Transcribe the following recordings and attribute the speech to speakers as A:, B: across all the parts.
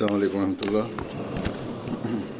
A: السلام علیکم ورحمۃ اللہ۔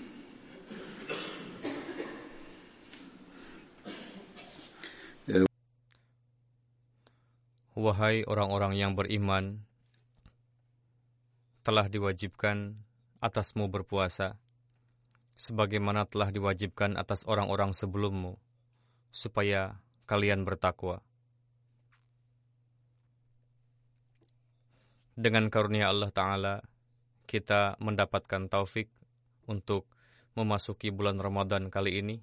B: Wahai orang-orang yang beriman, telah diwajibkan atasmu berpuasa, sebagaimana telah diwajibkan atas orang-orang sebelummu, supaya kalian bertakwa. Dengan karunia Allah Ta'ala, kita mendapatkan taufik untuk memasuki bulan Ramadan kali ini,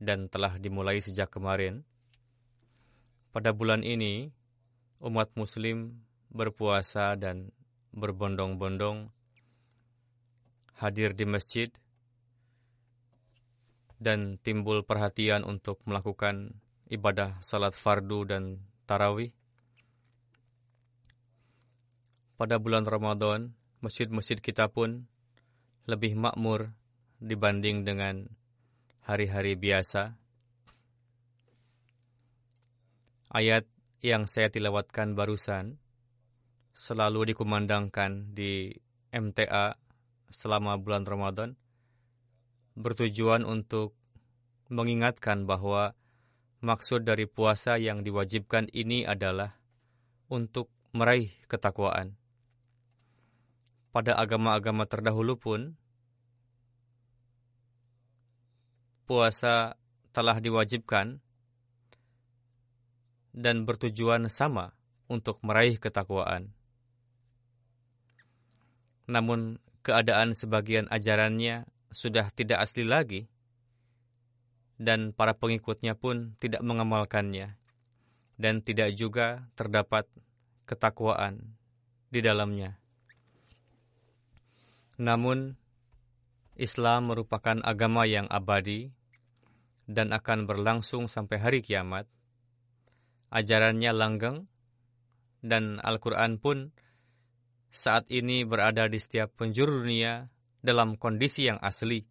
B: dan telah dimulai sejak kemarin. Pada bulan ini, umat Muslim berpuasa dan berbondong-bondong hadir di masjid dan timbul perhatian untuk melakukan ibadah salat fardu dan tarawih. Pada bulan Ramadan, masjid-masjid kita pun lebih makmur dibanding dengan hari-hari biasa. Ayat yang saya tilawatkan barusan selalu dikumandangkan di MTA selama bulan Ramadan bertujuan untuk mengingatkan bahwa maksud dari puasa yang diwajibkan ini adalah untuk meraih ketakwaan. Pada agama-agama terdahulu pun puasa telah diwajibkan dan bertujuan sama untuk meraih ketakwaan. Namun keadaan sebagian ajarannya sudah tidak asli lagi dan para pengikutnya pun tidak mengamalkannya dan tidak juga terdapat ketakwaan di dalamnya. Namun Islam merupakan agama yang abadi dan akan berlangsung sampai hari kiamat ajarannya langgeng, dan Al-Quran pun saat ini berada di setiap penjuru dunia dalam kondisi yang asli.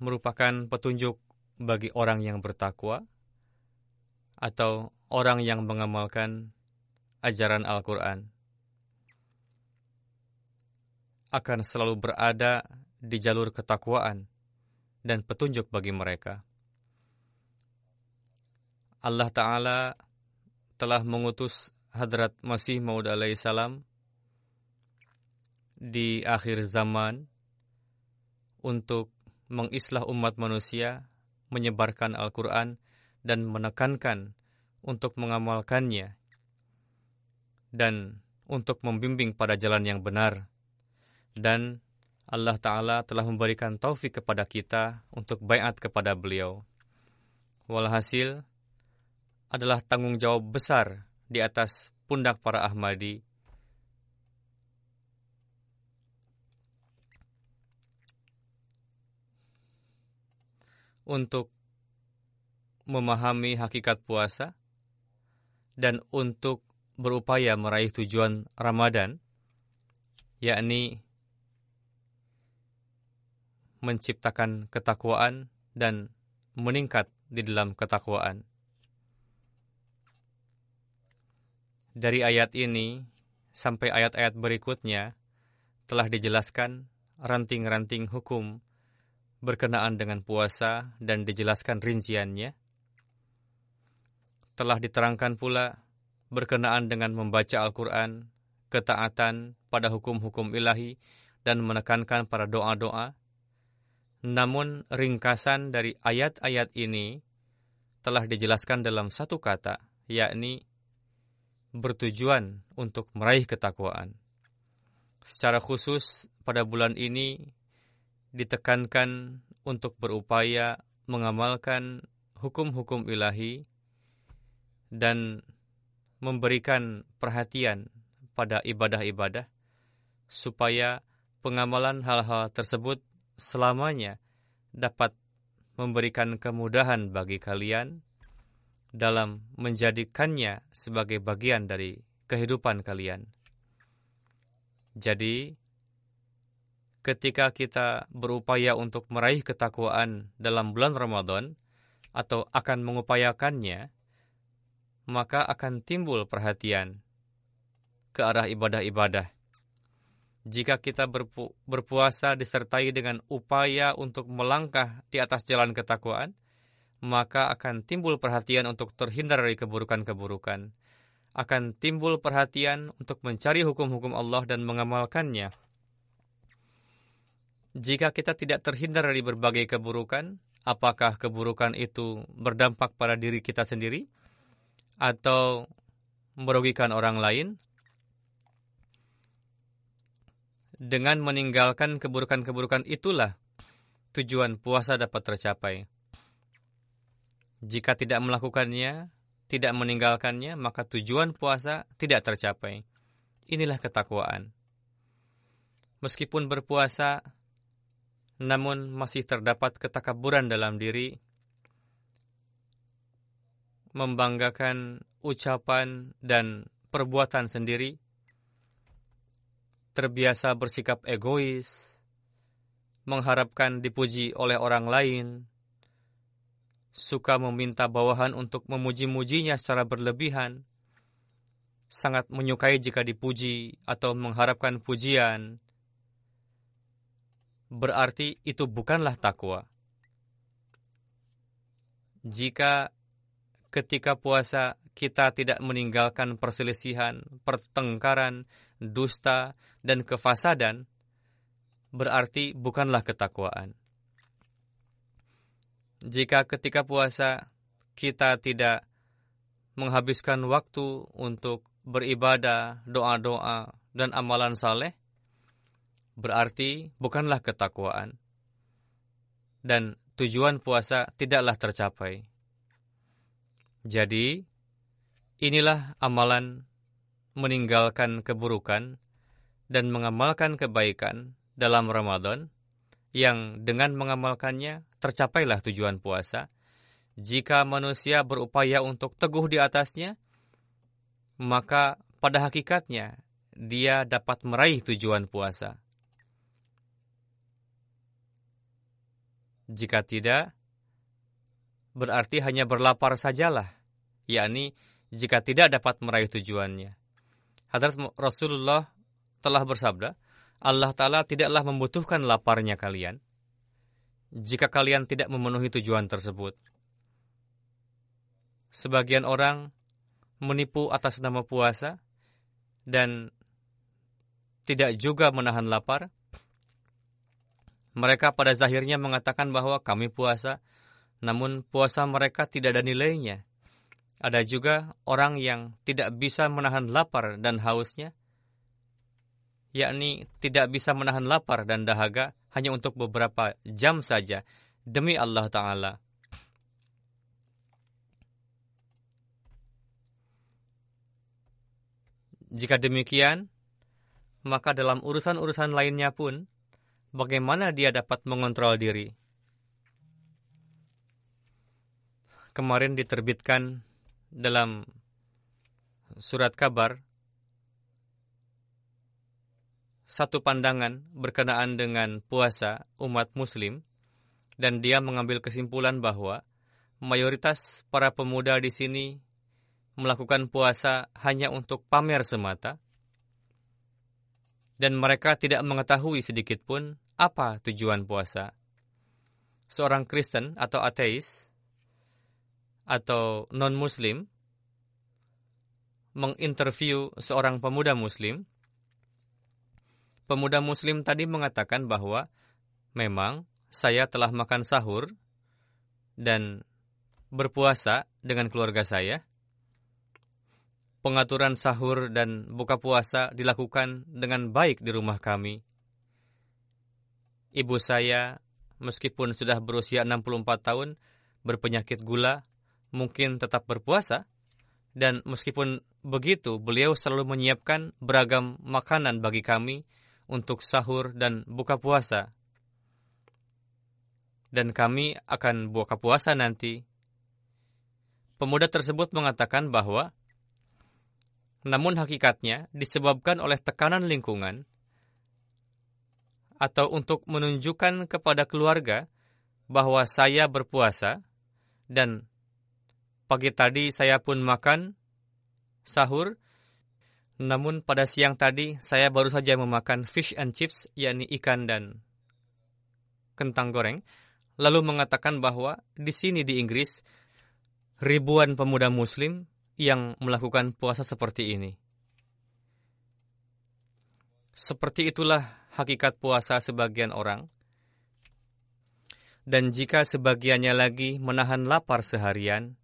B: Merupakan petunjuk bagi orang yang bertakwa atau orang yang mengamalkan ajaran Al-Quran. Akan selalu berada di jalur ketakwaan dan petunjuk bagi mereka. Allah Ta'ala telah mengutus Hadrat Masih Maud alaihissalam di akhir zaman untuk mengislah umat manusia, menyebarkan Al-Quran, dan menekankan untuk mengamalkannya, dan untuk membimbing pada jalan yang benar. Dan Allah Ta'ala telah memberikan taufik kepada kita untuk bayat kepada beliau. Walhasil adalah tanggung jawab besar di atas pundak para Ahmadi untuk memahami hakikat puasa dan untuk berupaya meraih tujuan Ramadan, yakni menciptakan ketakwaan dan meningkat di dalam ketakwaan. Dari ayat ini sampai ayat-ayat berikutnya telah dijelaskan ranting-ranting hukum berkenaan dengan puasa dan dijelaskan rinciannya. Telah diterangkan pula berkenaan dengan membaca Al-Quran, ketaatan pada hukum-hukum ilahi, dan menekankan pada doa-doa. Namun ringkasan dari ayat-ayat ini telah dijelaskan dalam satu kata, yakni bertujuan untuk meraih ketakwaan. Secara khusus pada bulan ini ditekankan untuk berupaya mengamalkan hukum-hukum ilahi dan memberikan perhatian pada ibadah-ibadah supaya pengamalan hal-hal tersebut selamanya dapat memberikan kemudahan bagi kalian dalam menjadikannya sebagai bagian dari kehidupan kalian. Jadi, ketika kita berupaya untuk meraih ketakwaan dalam bulan Ramadan atau akan mengupayakannya, maka akan timbul perhatian ke arah ibadah-ibadah. Jika kita berpu berpuasa disertai dengan upaya untuk melangkah di atas jalan ketakwaan, maka akan timbul perhatian untuk terhindar dari keburukan-keburukan. Akan timbul perhatian untuk mencari hukum-hukum Allah dan mengamalkannya. Jika kita tidak terhindar dari berbagai keburukan, apakah keburukan itu berdampak pada diri kita sendiri? atau merugikan orang lain dengan meninggalkan keburukan-keburukan itulah tujuan puasa dapat tercapai. Jika tidak melakukannya, tidak meninggalkannya, maka tujuan puasa tidak tercapai. Inilah ketakwaan. Meskipun berpuasa, namun masih terdapat ketakaburan dalam diri, membanggakan ucapan dan perbuatan sendiri, terbiasa bersikap egois, mengharapkan dipuji oleh orang lain, suka meminta bawahan untuk memuji-mujinya secara berlebihan, sangat menyukai jika dipuji atau mengharapkan pujian, berarti itu bukanlah takwa. Jika ketika puasa kita tidak meninggalkan perselisihan, pertengkaran, dusta, dan kefasadan, berarti bukanlah ketakwaan. Jika ketika puasa kita tidak menghabiskan waktu untuk beribadah, doa-doa, dan amalan saleh, berarti bukanlah ketakwaan. Dan tujuan puasa tidaklah tercapai. Jadi, inilah amalan meninggalkan keburukan dan mengamalkan kebaikan dalam Ramadan yang dengan mengamalkannya tercapailah tujuan puasa. Jika manusia berupaya untuk teguh di atasnya, maka pada hakikatnya dia dapat meraih tujuan puasa. Jika tidak, berarti hanya berlapar sajalah, yakni jika tidak dapat meraih tujuannya. Hadrat Rasulullah telah bersabda, Allah Ta'ala tidaklah membutuhkan laparnya kalian jika kalian tidak memenuhi tujuan tersebut. Sebagian orang menipu atas nama puasa dan tidak juga menahan lapar, Mereka pada zahirnya mengatakan bahwa kami puasa, namun puasa mereka tidak ada nilainya. Ada juga orang yang tidak bisa menahan lapar dan hausnya, yakni tidak bisa menahan lapar dan dahaga hanya untuk beberapa jam saja demi Allah Ta'ala. Jika demikian, maka dalam urusan-urusan lainnya pun, bagaimana dia dapat mengontrol diri? Kemarin diterbitkan dalam surat kabar satu pandangan berkenaan dengan puasa umat muslim dan dia mengambil kesimpulan bahwa mayoritas para pemuda di sini melakukan puasa hanya untuk pamer semata, dan mereka tidak mengetahui sedikit pun apa tujuan puasa. Seorang Kristen atau ateis atau non-Muslim menginterview seorang pemuda Muslim. Pemuda Muslim tadi mengatakan bahwa memang saya telah makan sahur dan berpuasa dengan keluarga saya pengaturan sahur dan buka puasa dilakukan dengan baik di rumah kami. Ibu saya, meskipun sudah berusia 64 tahun, berpenyakit gula, mungkin tetap berpuasa, dan meskipun begitu, beliau selalu menyiapkan beragam makanan bagi kami untuk sahur dan buka puasa. Dan kami akan buka puasa nanti. Pemuda tersebut mengatakan bahwa namun hakikatnya disebabkan oleh tekanan lingkungan atau untuk menunjukkan kepada keluarga bahwa saya berpuasa dan pagi tadi saya pun makan sahur namun pada siang tadi saya baru saja memakan fish and chips yakni ikan dan kentang goreng lalu mengatakan bahwa di sini di Inggris ribuan pemuda muslim yang melakukan puasa seperti ini. Seperti itulah hakikat puasa sebagian orang. Dan jika sebagiannya lagi menahan lapar seharian,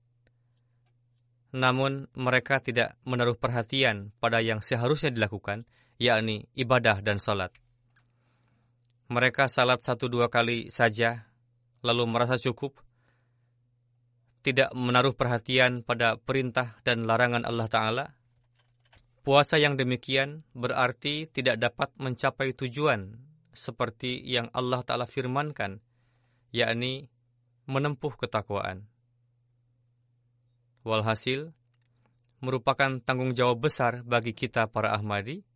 B: namun mereka tidak menaruh perhatian pada yang seharusnya dilakukan, yakni ibadah dan salat. Mereka salat satu dua kali saja, lalu merasa cukup, tidak menaruh perhatian pada perintah dan larangan Allah Ta'ala, puasa yang demikian berarti tidak dapat mencapai tujuan seperti yang Allah Ta'ala firmankan, yakni menempuh ketakwaan. Walhasil, merupakan tanggung jawab besar bagi kita para Ahmadi,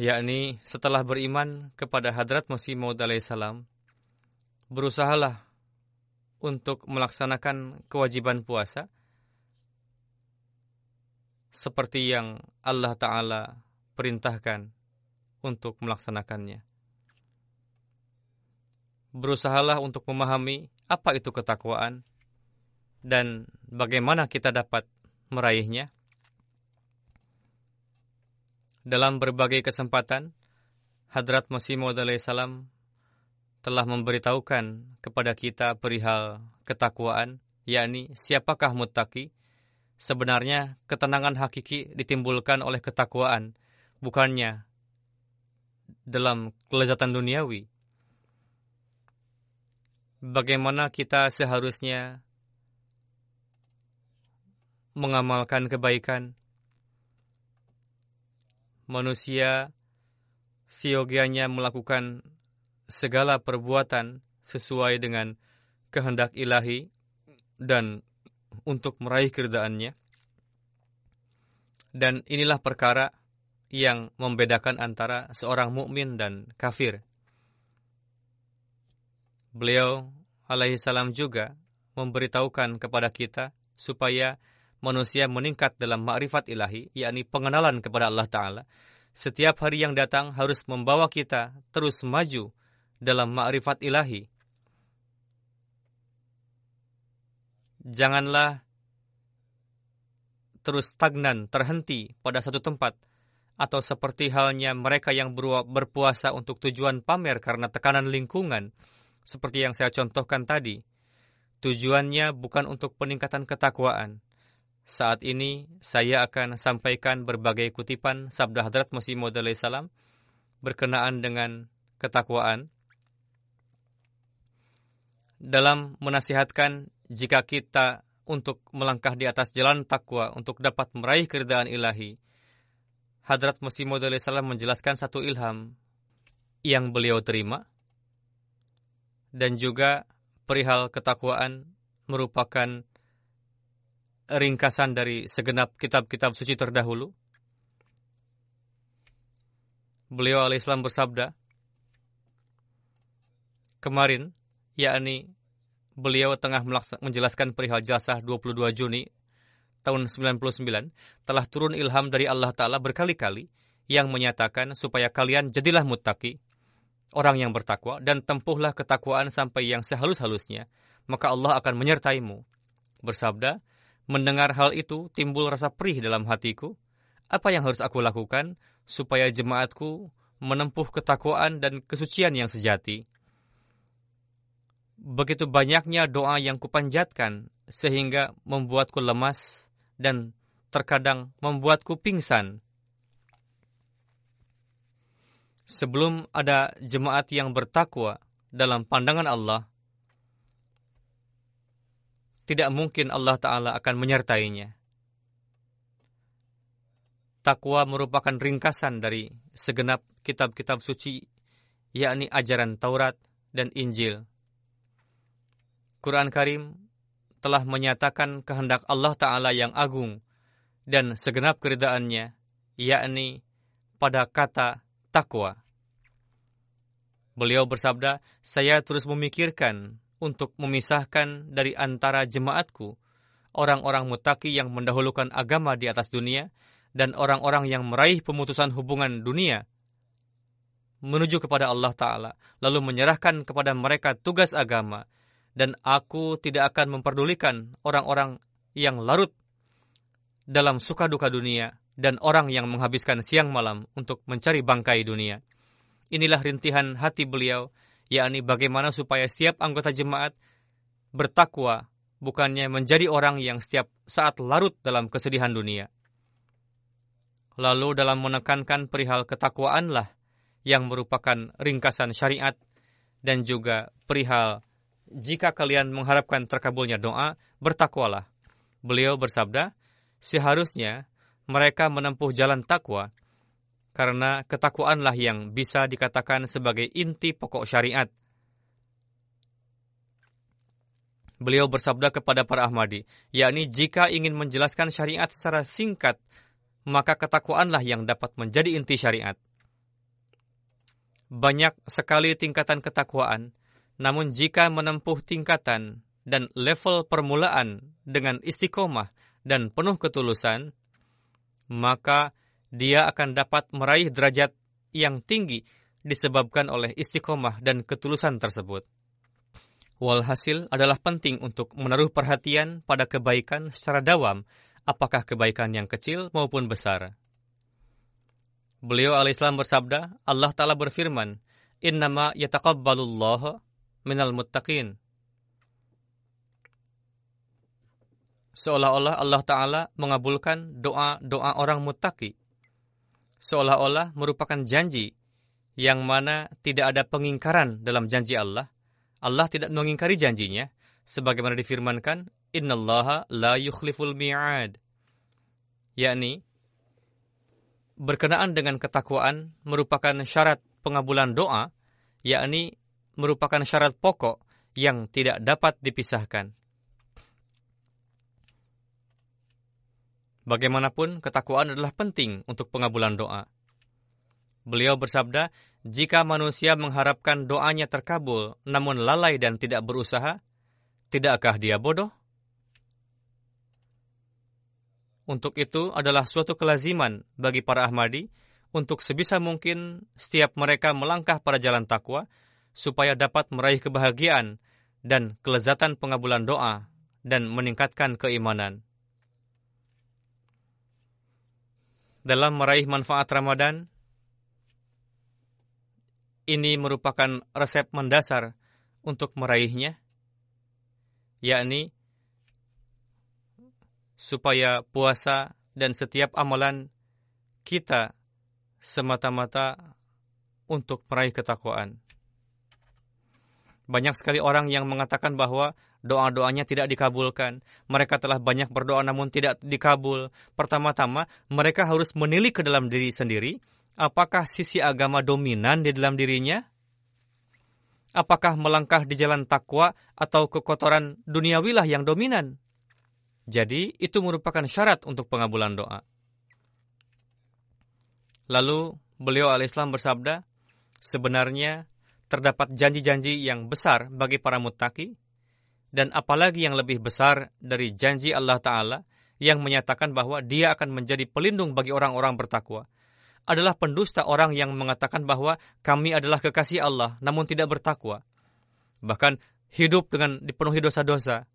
B: yakni setelah beriman kepada Hadrat Masih Maud salam, berusahalah untuk melaksanakan kewajiban puasa seperti yang Allah Ta'ala perintahkan untuk melaksanakannya. Berusahalah untuk memahami apa itu ketakwaan dan bagaimana kita dapat meraihnya. Dalam berbagai kesempatan, Hadrat Masih Maud salam telah memberitahukan kepada kita perihal ketakwaan, yakni siapakah muttaki. Sebenarnya ketenangan hakiki ditimbulkan oleh ketakwaan, bukannya dalam kelezatan duniawi. Bagaimana kita seharusnya mengamalkan kebaikan manusia siogianya melakukan segala perbuatan sesuai dengan kehendak ilahi dan untuk meraih kerdaannya. Dan inilah perkara yang membedakan antara seorang mukmin dan kafir. Beliau alaihi salam juga memberitahukan kepada kita supaya manusia meningkat dalam makrifat ilahi, yakni pengenalan kepada Allah Ta'ala. Setiap hari yang datang harus membawa kita terus maju dalam ma'rifat ilahi. Janganlah terus stagnan, terhenti pada satu tempat, atau seperti halnya mereka yang berpuasa untuk tujuan pamer karena tekanan lingkungan, seperti yang saya contohkan tadi. Tujuannya bukan untuk peningkatan ketakwaan. Saat ini saya akan sampaikan berbagai kutipan sabda Hadrat Masih Maud salam berkenaan dengan ketakwaan. Dalam menasihatkan jika kita untuk melangkah di atas jalan takwa untuk dapat meraih keridaan ilahi, Hadrat Masih Maud salam menjelaskan satu ilham yang beliau terima dan juga perihal ketakwaan merupakan ringkasan dari segenap kitab-kitab suci terdahulu. Beliau alaihissalam bersabda, kemarin, yakni beliau tengah menjelaskan perihal jasa 22 Juni tahun 99 telah turun ilham dari Allah Ta'ala berkali-kali yang menyatakan supaya kalian jadilah muttaqi, orang yang bertakwa, dan tempuhlah ketakwaan sampai yang sehalus-halusnya, maka Allah akan menyertaimu. Bersabda, mendengar hal itu timbul rasa perih dalam hatiku. Apa yang harus aku lakukan supaya jemaatku menempuh ketakwaan dan kesucian yang sejati? Begitu banyaknya doa yang kupanjatkan sehingga membuatku lemas dan terkadang membuatku pingsan. Sebelum ada jemaat yang bertakwa dalam pandangan Allah, tidak mungkin Allah Ta'ala akan menyertainya. Takwa merupakan ringkasan dari segenap kitab-kitab suci, yakni ajaran Taurat dan Injil. Quran Karim telah menyatakan kehendak Allah Ta'ala yang agung dan segenap keridaannya, yakni pada kata takwa. Beliau bersabda, saya terus memikirkan untuk memisahkan dari antara jemaatku orang-orang mutaki yang mendahulukan agama di atas dunia dan orang-orang yang meraih pemutusan hubungan dunia menuju kepada Allah Ta'ala, lalu menyerahkan kepada mereka tugas agama dan aku tidak akan memperdulikan orang-orang yang larut dalam suka duka dunia dan orang yang menghabiskan siang malam untuk mencari bangkai dunia. Inilah rintihan hati beliau, yakni bagaimana supaya setiap anggota jemaat bertakwa, bukannya menjadi orang yang setiap saat larut dalam kesedihan dunia. Lalu dalam menekankan perihal ketakwaanlah yang merupakan ringkasan syariat dan juga perihal jika kalian mengharapkan terkabulnya doa, bertakwalah. Beliau bersabda, seharusnya mereka menempuh jalan takwa, karena ketakwaanlah yang bisa dikatakan sebagai inti pokok syariat. Beliau bersabda kepada para Ahmadi, yakni jika ingin menjelaskan syariat secara singkat, maka ketakwaanlah yang dapat menjadi inti syariat. Banyak sekali tingkatan ketakwaan, namun jika menempuh tingkatan dan level permulaan dengan istiqomah dan penuh ketulusan, maka dia akan dapat meraih derajat yang tinggi disebabkan oleh istiqomah dan ketulusan tersebut. Walhasil adalah penting untuk menaruh perhatian pada kebaikan secara dawam, apakah kebaikan yang kecil maupun besar. Beliau alaihissalam bersabda, Allah Ta'ala berfirman, Innama yataqabbalullah minal muttaqin. Seolah-olah Allah Ta'ala mengabulkan doa-doa orang muttaqi. Seolah-olah merupakan janji yang mana tidak ada pengingkaran dalam janji Allah. Allah tidak mengingkari janjinya. Sebagaimana difirmankan, Innallaha la yukhliful mi'ad. Yakni, berkenaan dengan ketakwaan merupakan syarat pengabulan doa, yakni merupakan syarat pokok yang tidak dapat dipisahkan. Bagaimanapun, ketakwaan adalah penting untuk pengabulan doa. Beliau bersabda, jika manusia mengharapkan doanya terkabul namun lalai dan tidak berusaha, tidakkah dia bodoh? Untuk itu adalah suatu kelaziman bagi para Ahmadi untuk sebisa mungkin setiap mereka melangkah pada jalan takwa supaya dapat meraih kebahagiaan dan kelezatan pengabulan doa dan meningkatkan keimanan. Dalam meraih manfaat Ramadan ini merupakan resep mendasar untuk meraihnya, yakni supaya puasa dan setiap amalan kita semata-mata untuk meraih ketakwaan. Banyak sekali orang yang mengatakan bahwa doa-doanya tidak dikabulkan. Mereka telah banyak berdoa namun tidak dikabul. Pertama-tama, mereka harus menilik ke dalam diri sendiri Apakah sisi agama dominan di dalam dirinya? Apakah melangkah di jalan takwa atau kekotoran duniawilah yang dominan? Jadi, itu merupakan syarat untuk pengabulan doa. Lalu, beliau al-Islam bersabda, sebenarnya terdapat janji-janji yang besar bagi para mutaki, dan apalagi yang lebih besar dari janji Allah Ta'ala yang menyatakan bahwa dia akan menjadi pelindung bagi orang-orang bertakwa adalah pendusta orang yang mengatakan bahwa kami adalah kekasih Allah namun tidak bertakwa. Bahkan hidup dengan dipenuhi dosa-dosa,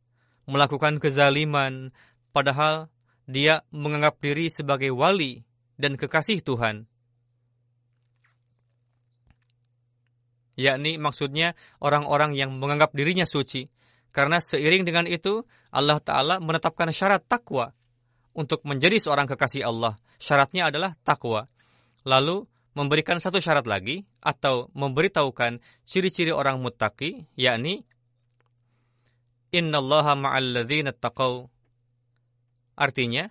B: melakukan kezaliman, padahal dia menganggap diri sebagai wali dan kekasih Tuhan. Yakni maksudnya orang-orang yang menganggap dirinya suci. Karena seiring dengan itu, Allah Ta'ala menetapkan syarat takwa untuk menjadi seorang kekasih Allah. Syaratnya adalah takwa. Lalu memberikan satu syarat lagi atau memberitahukan ciri-ciri orang muttaqi yakni innallaha ma'al ladzina taqaw. Artinya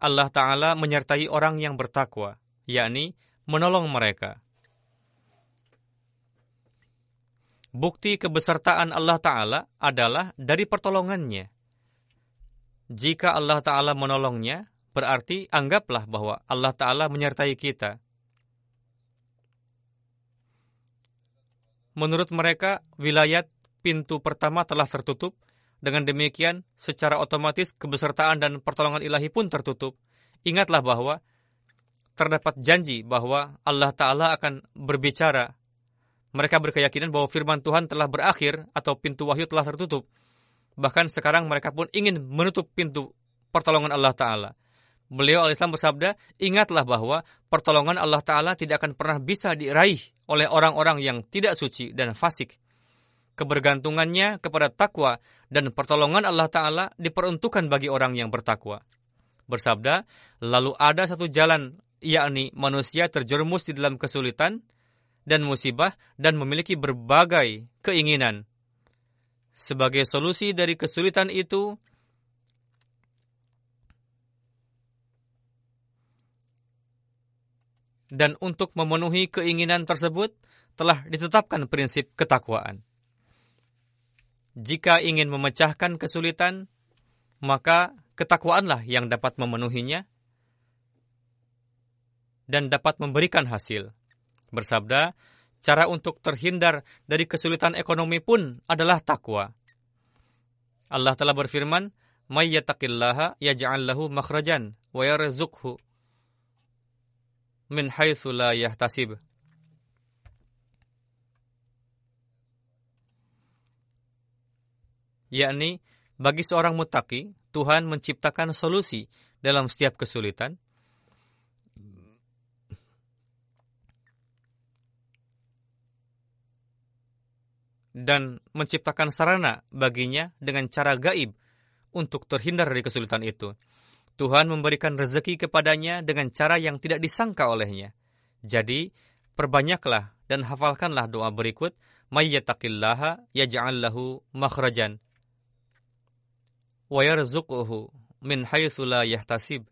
B: Allah taala menyertai orang yang bertakwa yakni menolong mereka Bukti kebesertaan Allah Ta'ala adalah dari pertolongannya. Jika Allah Ta'ala menolongnya, Berarti anggaplah bahwa Allah Ta'ala menyertai kita. Menurut mereka, wilayah pintu pertama telah tertutup. Dengan demikian, secara otomatis kebesertaan dan pertolongan ilahi pun tertutup. Ingatlah bahwa terdapat janji bahwa Allah Ta'ala akan berbicara. Mereka berkeyakinan bahwa firman Tuhan telah berakhir atau pintu wahyu telah tertutup. Bahkan sekarang mereka pun ingin menutup pintu pertolongan Allah Ta'ala. Beliau al-Islam bersabda, ingatlah bahwa pertolongan Allah Ta'ala tidak akan pernah bisa diraih oleh orang-orang yang tidak suci dan fasik. Kebergantungannya kepada takwa dan pertolongan Allah Ta'ala diperuntukkan bagi orang yang bertakwa. Bersabda, lalu ada satu jalan, yakni manusia terjerumus di dalam kesulitan dan musibah dan memiliki berbagai keinginan. Sebagai solusi dari kesulitan itu, dan untuk memenuhi keinginan tersebut telah ditetapkan prinsip ketakwaan. Jika ingin memecahkan kesulitan, maka ketakwaanlah yang dapat memenuhinya dan dapat memberikan hasil. Bersabda, cara untuk terhindar dari kesulitan ekonomi pun adalah takwa. Allah telah berfirman, "May yattaqillaha yaj'al lahu makhrajan wa yarzuqhu min haitsu la yahtasib. Yakni, bagi seorang mutaki, Tuhan menciptakan solusi dalam setiap kesulitan. Dan menciptakan sarana baginya dengan cara gaib untuk terhindar dari kesulitan itu. Tuhan memberikan rezeki kepadanya dengan cara yang tidak disangka olehnya. Jadi, perbanyaklah dan hafalkanlah doa berikut, Mayyattaqillaha yaj'al lahu makhrajan wa yarzuquhu min haitsu yahtasib.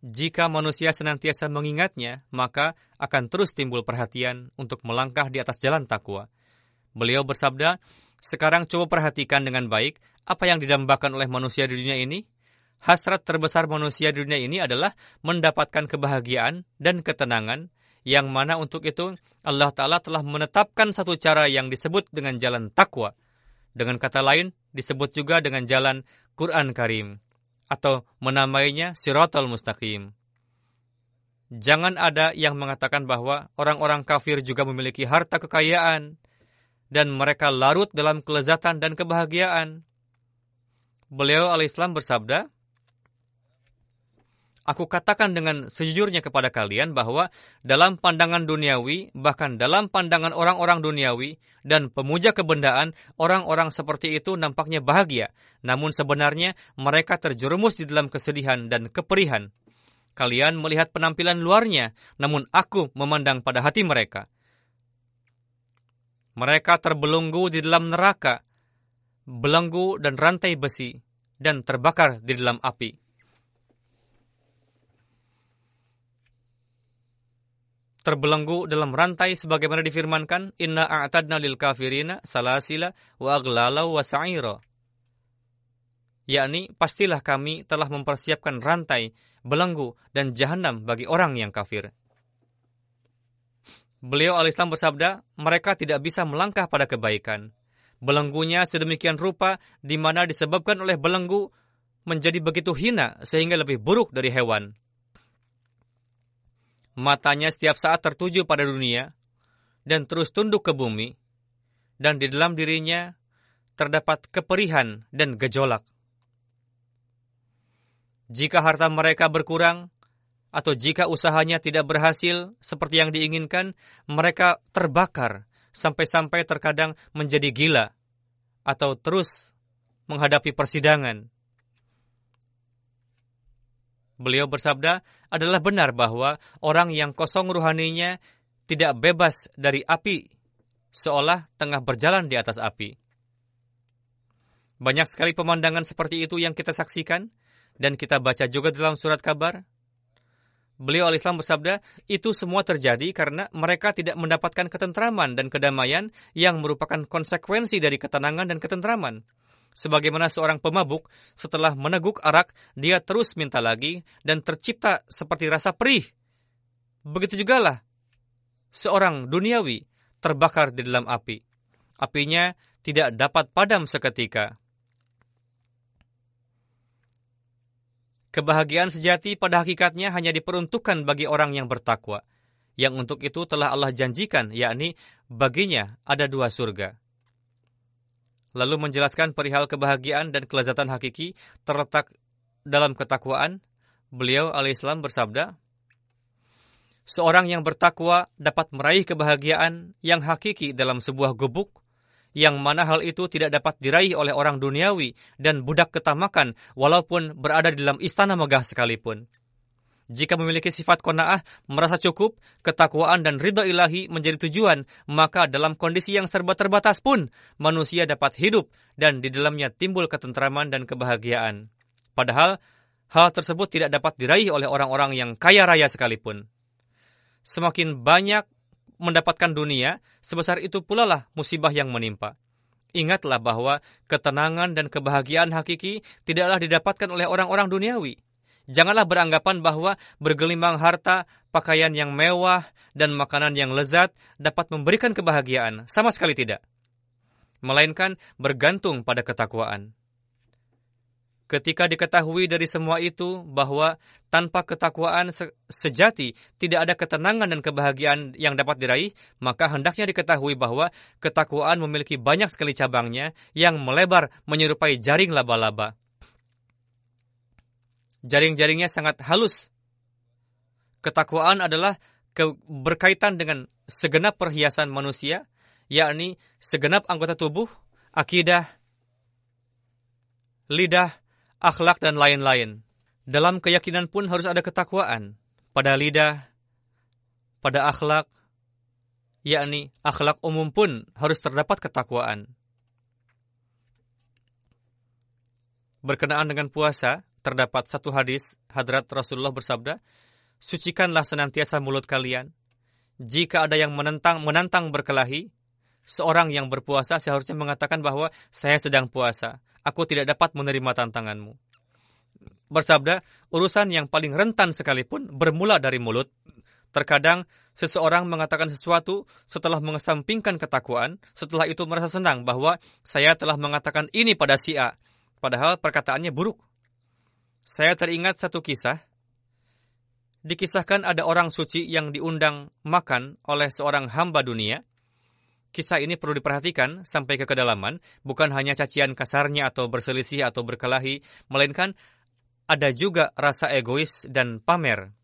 B: Jika manusia senantiasa mengingatnya, maka akan terus timbul perhatian untuk melangkah di atas jalan takwa. Beliau bersabda, sekarang coba perhatikan dengan baik apa yang didambakan oleh manusia di dunia ini. Hasrat terbesar manusia di dunia ini adalah mendapatkan kebahagiaan dan ketenangan, yang mana untuk itu Allah Ta'ala telah menetapkan satu cara yang disebut dengan jalan takwa. Dengan kata lain, disebut juga dengan jalan Quran Karim, atau menamainya Siratul Mustaqim. Jangan ada yang mengatakan bahwa orang-orang kafir juga memiliki harta kekayaan, dan mereka larut dalam kelezatan dan kebahagiaan. Beliau alaihissalam bersabda, Aku katakan dengan sejujurnya kepada kalian bahwa dalam pandangan duniawi, bahkan dalam pandangan orang-orang duniawi dan pemuja kebendaan, orang-orang seperti itu nampaknya bahagia. Namun sebenarnya mereka terjerumus di dalam kesedihan dan keperihan. Kalian melihat penampilan luarnya, namun aku memandang pada hati mereka. Mereka terbelenggu di dalam neraka, belenggu dan rantai besi, dan terbakar di dalam api. Terbelenggu dalam rantai sebagaimana difirmankan, Inna a'tadna lil kafirina salasila wa aglala wa sa'ira. Yakni, pastilah kami telah mempersiapkan rantai, belenggu, dan jahanam bagi orang yang kafir. Beliau alislam bersabda, mereka tidak bisa melangkah pada kebaikan. Belenggunya sedemikian rupa di mana disebabkan oleh belenggu menjadi begitu hina sehingga lebih buruk dari hewan. Matanya setiap saat tertuju pada dunia dan terus tunduk ke bumi, dan di dalam dirinya terdapat keperihan dan gejolak. Jika harta mereka berkurang, atau jika usahanya tidak berhasil seperti yang diinginkan, mereka terbakar sampai-sampai terkadang menjadi gila atau terus menghadapi persidangan. Beliau bersabda, adalah benar bahwa orang yang kosong ruhaninya tidak bebas dari api, seolah tengah berjalan di atas api. Banyak sekali pemandangan seperti itu yang kita saksikan, dan kita baca juga dalam surat kabar, Beliau al-Islam bersabda, itu semua terjadi karena mereka tidak mendapatkan ketentraman dan kedamaian yang merupakan konsekuensi dari ketenangan dan ketentraman. Sebagaimana seorang pemabuk, setelah meneguk arak, dia terus minta lagi dan tercipta seperti rasa perih. Begitu juga lah, seorang duniawi terbakar di dalam api. Apinya tidak dapat padam seketika. Kebahagiaan sejati pada hakikatnya hanya diperuntukkan bagi orang yang bertakwa, yang untuk itu telah Allah janjikan, yakni baginya ada dua surga. Lalu menjelaskan perihal kebahagiaan dan kelezatan hakiki terletak dalam ketakwaan, beliau alaihissalam bersabda, Seorang yang bertakwa dapat meraih kebahagiaan yang hakiki dalam sebuah gubuk yang mana hal itu tidak dapat diraih oleh orang duniawi dan budak ketamakan walaupun berada di dalam istana megah sekalipun. Jika memiliki sifat kona'ah, merasa cukup, ketakwaan dan ridho ilahi menjadi tujuan, maka dalam kondisi yang serba terbatas pun, manusia dapat hidup dan di dalamnya timbul ketentraman dan kebahagiaan. Padahal, hal tersebut tidak dapat diraih oleh orang-orang yang kaya raya sekalipun. Semakin banyak mendapatkan dunia, sebesar itu pula lah musibah yang menimpa. Ingatlah bahwa ketenangan dan kebahagiaan hakiki tidaklah didapatkan oleh orang-orang duniawi. Janganlah beranggapan bahwa bergelimang harta, pakaian yang mewah, dan makanan yang lezat dapat memberikan kebahagiaan. Sama sekali tidak. Melainkan bergantung pada ketakwaan. Ketika diketahui dari semua itu bahwa tanpa ketakwaan se sejati tidak ada ketenangan dan kebahagiaan yang dapat diraih, maka hendaknya diketahui bahwa ketakwaan memiliki banyak sekali cabangnya yang melebar menyerupai jaring laba-laba. Jaring-jaringnya sangat halus. Ketakwaan adalah berkaitan dengan segenap perhiasan manusia, yakni segenap anggota tubuh, akidah, lidah, akhlak, dan lain-lain. Dalam keyakinan pun harus ada ketakwaan pada lidah, pada akhlak, yakni akhlak umum pun harus terdapat ketakwaan. Berkenaan dengan puasa, terdapat satu hadis hadrat Rasulullah bersabda, Sucikanlah senantiasa mulut kalian. Jika ada yang menentang menantang berkelahi, seorang yang berpuasa seharusnya mengatakan bahwa saya sedang puasa aku tidak dapat menerima tantanganmu. Bersabda, urusan yang paling rentan sekalipun bermula dari mulut. Terkadang seseorang mengatakan sesuatu setelah mengesampingkan ketakwaan, setelah itu merasa senang bahwa saya telah mengatakan ini pada si A, padahal perkataannya buruk. Saya teringat satu kisah. Dikisahkan ada orang suci yang diundang makan oleh seorang hamba dunia. kisah ini perlu diperhatikan sampai ke kedalaman, bukan hanya cacian kasarnya atau berselisih atau berkelahi, melainkan ada juga rasa egois dan pamer.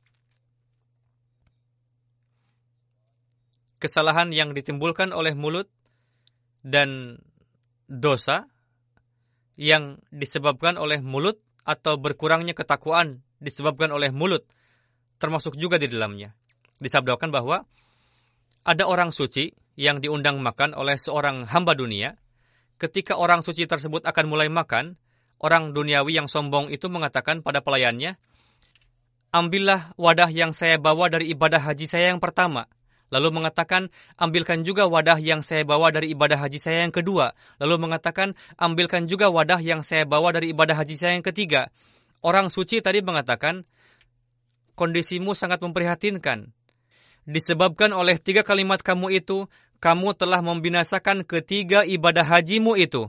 B: Kesalahan yang ditimbulkan oleh mulut dan dosa yang disebabkan oleh mulut atau berkurangnya ketakwaan disebabkan oleh mulut termasuk juga di dalamnya. Disabdakan bahwa ada orang suci yang diundang makan oleh seorang hamba dunia, ketika orang suci tersebut akan mulai makan, orang duniawi yang sombong itu mengatakan pada pelayannya, Ambillah wadah yang saya bawa dari ibadah haji saya yang pertama. Lalu mengatakan, ambilkan juga wadah yang saya bawa dari ibadah haji saya yang kedua. Lalu mengatakan, ambilkan juga wadah yang saya bawa dari ibadah haji saya yang ketiga. Orang suci tadi mengatakan, kondisimu sangat memprihatinkan. Disebabkan oleh tiga kalimat kamu itu, kamu telah membinasakan ketiga ibadah hajimu itu.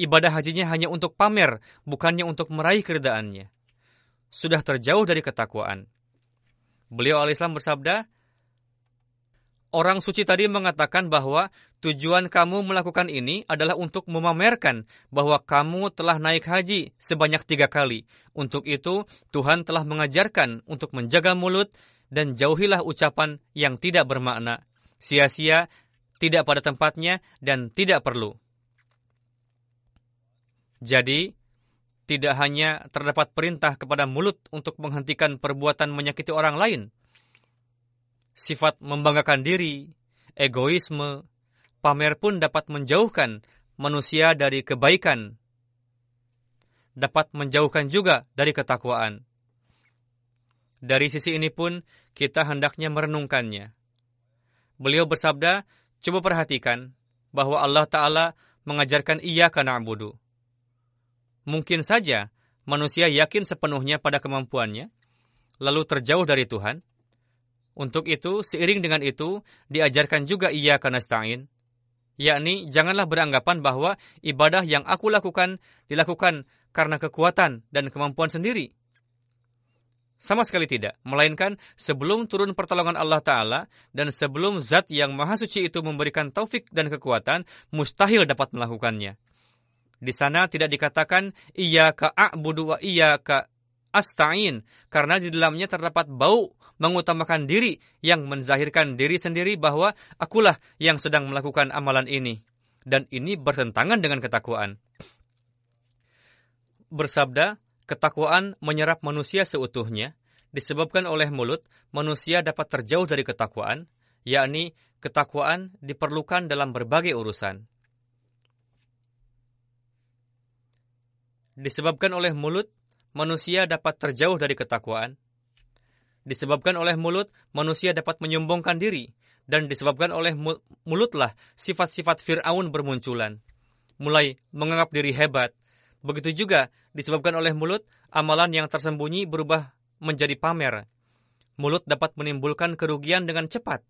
B: Ibadah hajinya hanya untuk pamer, bukannya untuk meraih keredaannya. Sudah terjauh dari ketakwaan. Beliau al-Islam bersabda, Orang suci tadi mengatakan bahwa tujuan kamu melakukan ini adalah untuk memamerkan bahwa kamu telah naik haji sebanyak tiga kali. Untuk itu, Tuhan telah mengajarkan untuk menjaga mulut dan jauhilah ucapan yang tidak bermakna sia-sia, tidak pada tempatnya, dan tidak perlu. Jadi, tidak hanya terdapat perintah kepada mulut untuk menghentikan perbuatan menyakiti orang lain, sifat membanggakan diri, egoisme, pamer pun dapat menjauhkan manusia dari kebaikan, dapat menjauhkan juga dari ketakwaan. Dari sisi ini pun kita hendaknya merenungkannya. Beliau bersabda, coba perhatikan bahwa Allah Ta'ala mengajarkan ia karena abudu. Mungkin saja manusia yakin sepenuhnya pada kemampuannya, lalu terjauh dari Tuhan. Untuk itu, seiring dengan itu, diajarkan juga ia karena stain, yakni janganlah beranggapan bahwa ibadah yang aku lakukan dilakukan karena kekuatan dan kemampuan sendiri, sama sekali tidak, melainkan sebelum turun pertolongan Allah Ta'ala dan sebelum zat yang maha suci itu memberikan taufik dan kekuatan, mustahil dapat melakukannya. Di sana tidak dikatakan iya a'budu wa iya ka asta'in, karena di dalamnya terdapat bau mengutamakan diri yang menzahirkan diri sendiri bahwa akulah yang sedang melakukan amalan ini. Dan ini bertentangan dengan ketakwaan. Bersabda, Ketakwaan menyerap manusia seutuhnya, disebabkan oleh mulut, manusia dapat terjauh dari ketakwaan, yakni ketakwaan diperlukan dalam berbagai urusan. Disebabkan oleh mulut, manusia dapat terjauh dari ketakwaan. Disebabkan oleh mulut, manusia dapat menyombongkan diri. Dan disebabkan oleh mulutlah sifat-sifat Fir'aun bermunculan. Mulai menganggap diri hebat, Begitu juga disebabkan oleh mulut, amalan yang tersembunyi berubah menjadi pamer. Mulut dapat menimbulkan kerugian dengan cepat.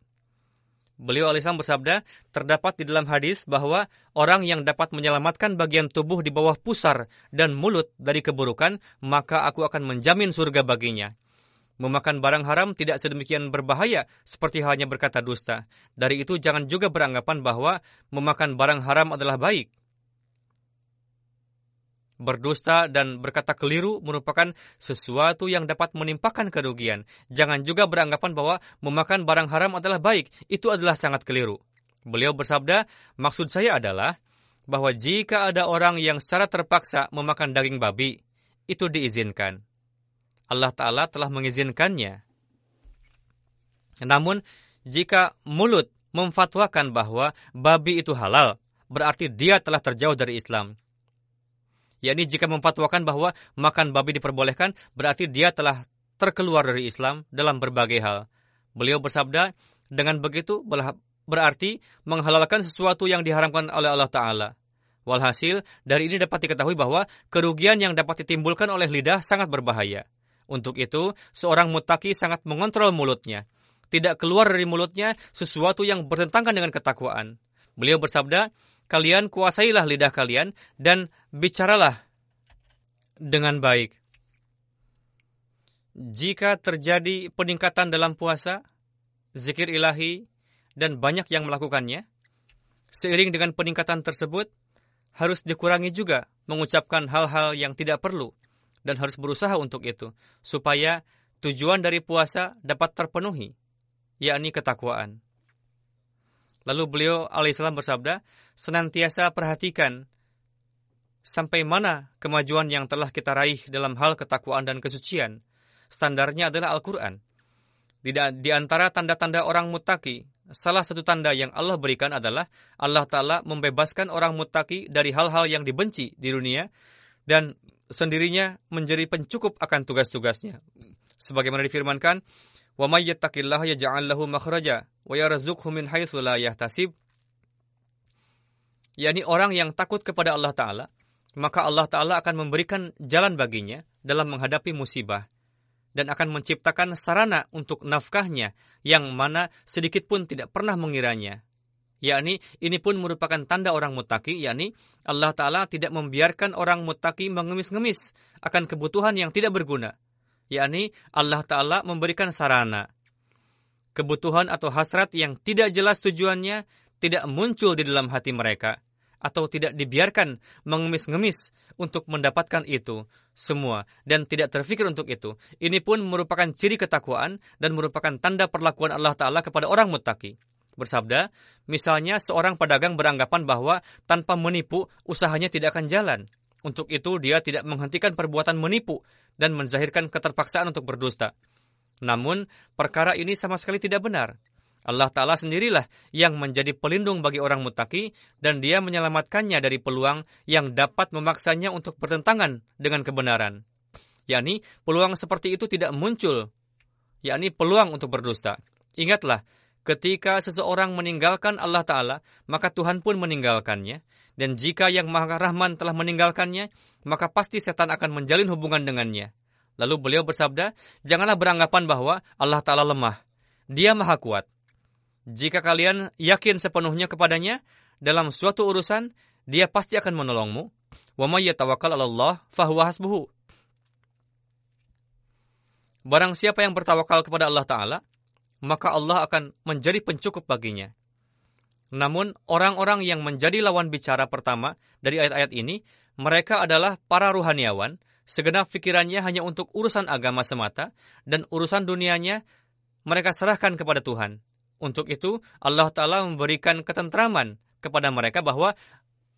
B: Beliau alisam bersabda, terdapat di dalam hadis bahwa orang yang dapat menyelamatkan bagian tubuh di bawah pusar dan mulut dari keburukan, maka aku akan menjamin surga baginya. Memakan barang haram tidak sedemikian berbahaya seperti halnya berkata dusta. Dari itu jangan juga beranggapan bahwa memakan barang haram adalah baik berdusta dan berkata keliru merupakan sesuatu yang dapat menimpakan kerugian. Jangan juga beranggapan bahwa memakan barang haram adalah baik. Itu adalah sangat keliru. Beliau bersabda, maksud saya adalah bahwa jika ada orang yang secara terpaksa memakan daging babi, itu diizinkan. Allah Ta'ala telah mengizinkannya. Namun, jika mulut memfatwakan bahwa babi itu halal, berarti dia telah terjauh dari Islam yakni jika memfatwakan bahwa makan babi diperbolehkan, berarti dia telah terkeluar dari Islam dalam berbagai hal. Beliau bersabda, dengan begitu berarti menghalalkan sesuatu yang diharamkan oleh Allah Ta'ala. Walhasil, dari ini dapat diketahui bahwa kerugian yang dapat ditimbulkan oleh lidah sangat berbahaya. Untuk itu, seorang mutaki sangat mengontrol mulutnya. Tidak keluar dari mulutnya sesuatu yang bertentangan dengan ketakwaan. Beliau bersabda, kalian kuasailah lidah kalian dan bicaralah dengan baik. Jika terjadi peningkatan dalam puasa, zikir ilahi, dan banyak yang melakukannya, Seiring dengan peningkatan tersebut, harus dikurangi juga mengucapkan hal-hal yang tidak perlu dan harus berusaha untuk itu supaya tujuan dari puasa dapat terpenuhi, yakni ketakwaan. Lalu beliau alaihissalam bersabda, senantiasa perhatikan sampai mana kemajuan yang telah kita raih dalam hal ketakwaan dan kesucian. Standarnya adalah Al-Quran. Di antara tanda-tanda orang mutaki salah satu tanda yang Allah berikan adalah Allah Ta'ala membebaskan orang mutaki dari hal-hal yang dibenci di dunia dan sendirinya menjadi pencukup akan tugas-tugasnya. Sebagaimana difirmankan, "Wa may yattaqillaha yaj'al lahu makhraja wa yarzuqhu min haitsu la yahtasib." yakni orang yang takut kepada Allah Ta'ala, maka Allah Ta'ala akan memberikan jalan baginya dalam menghadapi musibah dan akan menciptakan sarana untuk nafkahnya yang mana sedikit pun tidak pernah mengiranya. Yakni ini pun merupakan tanda orang mutaki, yakni Allah Ta'ala tidak membiarkan orang mutaki mengemis-ngemis akan kebutuhan yang tidak berguna. Yakni Allah Ta'ala memberikan sarana. Kebutuhan atau hasrat yang tidak jelas tujuannya tidak muncul di dalam hati mereka atau tidak dibiarkan mengemis-ngemis untuk mendapatkan itu semua dan tidak terfikir untuk itu. Ini pun merupakan ciri ketakwaan dan merupakan tanda perlakuan Allah Ta'ala kepada orang mutaki. Bersabda, misalnya seorang pedagang beranggapan bahwa tanpa menipu, usahanya tidak akan jalan. Untuk itu, dia tidak menghentikan perbuatan menipu dan menzahirkan keterpaksaan untuk berdusta. Namun, perkara ini sama sekali tidak benar. Allah Ta'ala sendirilah yang menjadi pelindung bagi orang mutaki dan dia menyelamatkannya dari peluang yang dapat memaksanya untuk bertentangan dengan kebenaran. yakni peluang seperti itu tidak muncul, yakni peluang untuk berdusta. Ingatlah, ketika seseorang meninggalkan Allah Ta'ala, maka Tuhan pun meninggalkannya. Dan jika yang Maha Rahman telah meninggalkannya, maka pasti setan akan menjalin hubungan dengannya. Lalu beliau bersabda, janganlah beranggapan bahwa Allah Ta'ala lemah. Dia maha kuat. Jika kalian yakin sepenuhnya kepadanya dalam suatu urusan, dia pasti akan menolongmu. Wa may yatawakkal 'ala Allah fahuwa hasbuhu. Barang siapa yang bertawakal kepada Allah Ta'ala, maka Allah akan menjadi pencukup baginya. Namun, orang-orang yang menjadi lawan bicara pertama dari ayat-ayat ini, mereka adalah para ruhaniawan, segenap pikirannya hanya untuk urusan agama semata, dan urusan dunianya mereka serahkan kepada Tuhan. Untuk itu, Allah Ta'ala memberikan ketentraman kepada mereka bahwa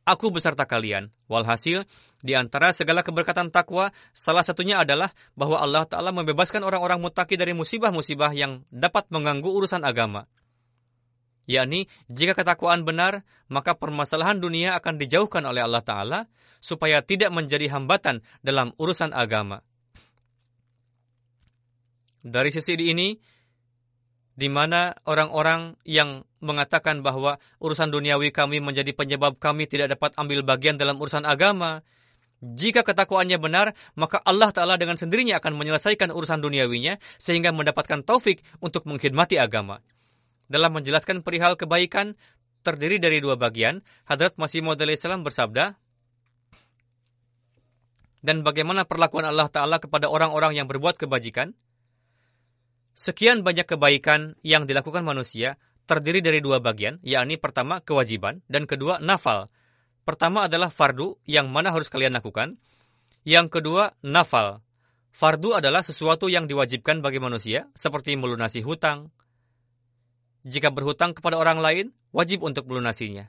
B: aku beserta kalian. Walhasil, di antara segala keberkatan takwa, salah satunya adalah bahwa Allah Ta'ala membebaskan orang-orang mutaki dari musibah-musibah yang dapat mengganggu urusan agama. Yakni, jika ketakwaan benar, maka permasalahan dunia akan dijauhkan oleh Allah Ta'ala supaya tidak menjadi hambatan dalam urusan agama. Dari sisi ini, di mana orang-orang yang mengatakan bahwa urusan duniawi kami menjadi penyebab kami tidak dapat ambil bagian dalam urusan agama. Jika ketakwaannya benar, maka Allah Ta'ala dengan sendirinya akan menyelesaikan urusan duniawinya sehingga mendapatkan taufik untuk mengkhidmati agama. Dalam menjelaskan perihal kebaikan, terdiri dari dua bagian, Hadrat Masih Maud salam bersabda, dan bagaimana perlakuan Allah Ta'ala kepada orang-orang yang berbuat kebajikan, Sekian banyak kebaikan yang dilakukan manusia terdiri dari dua bagian, yakni pertama kewajiban dan kedua nafal. Pertama adalah fardu yang mana harus kalian lakukan. Yang kedua nafal. Fardu adalah sesuatu yang diwajibkan bagi manusia seperti melunasi hutang. Jika berhutang kepada orang lain, wajib untuk melunasinya.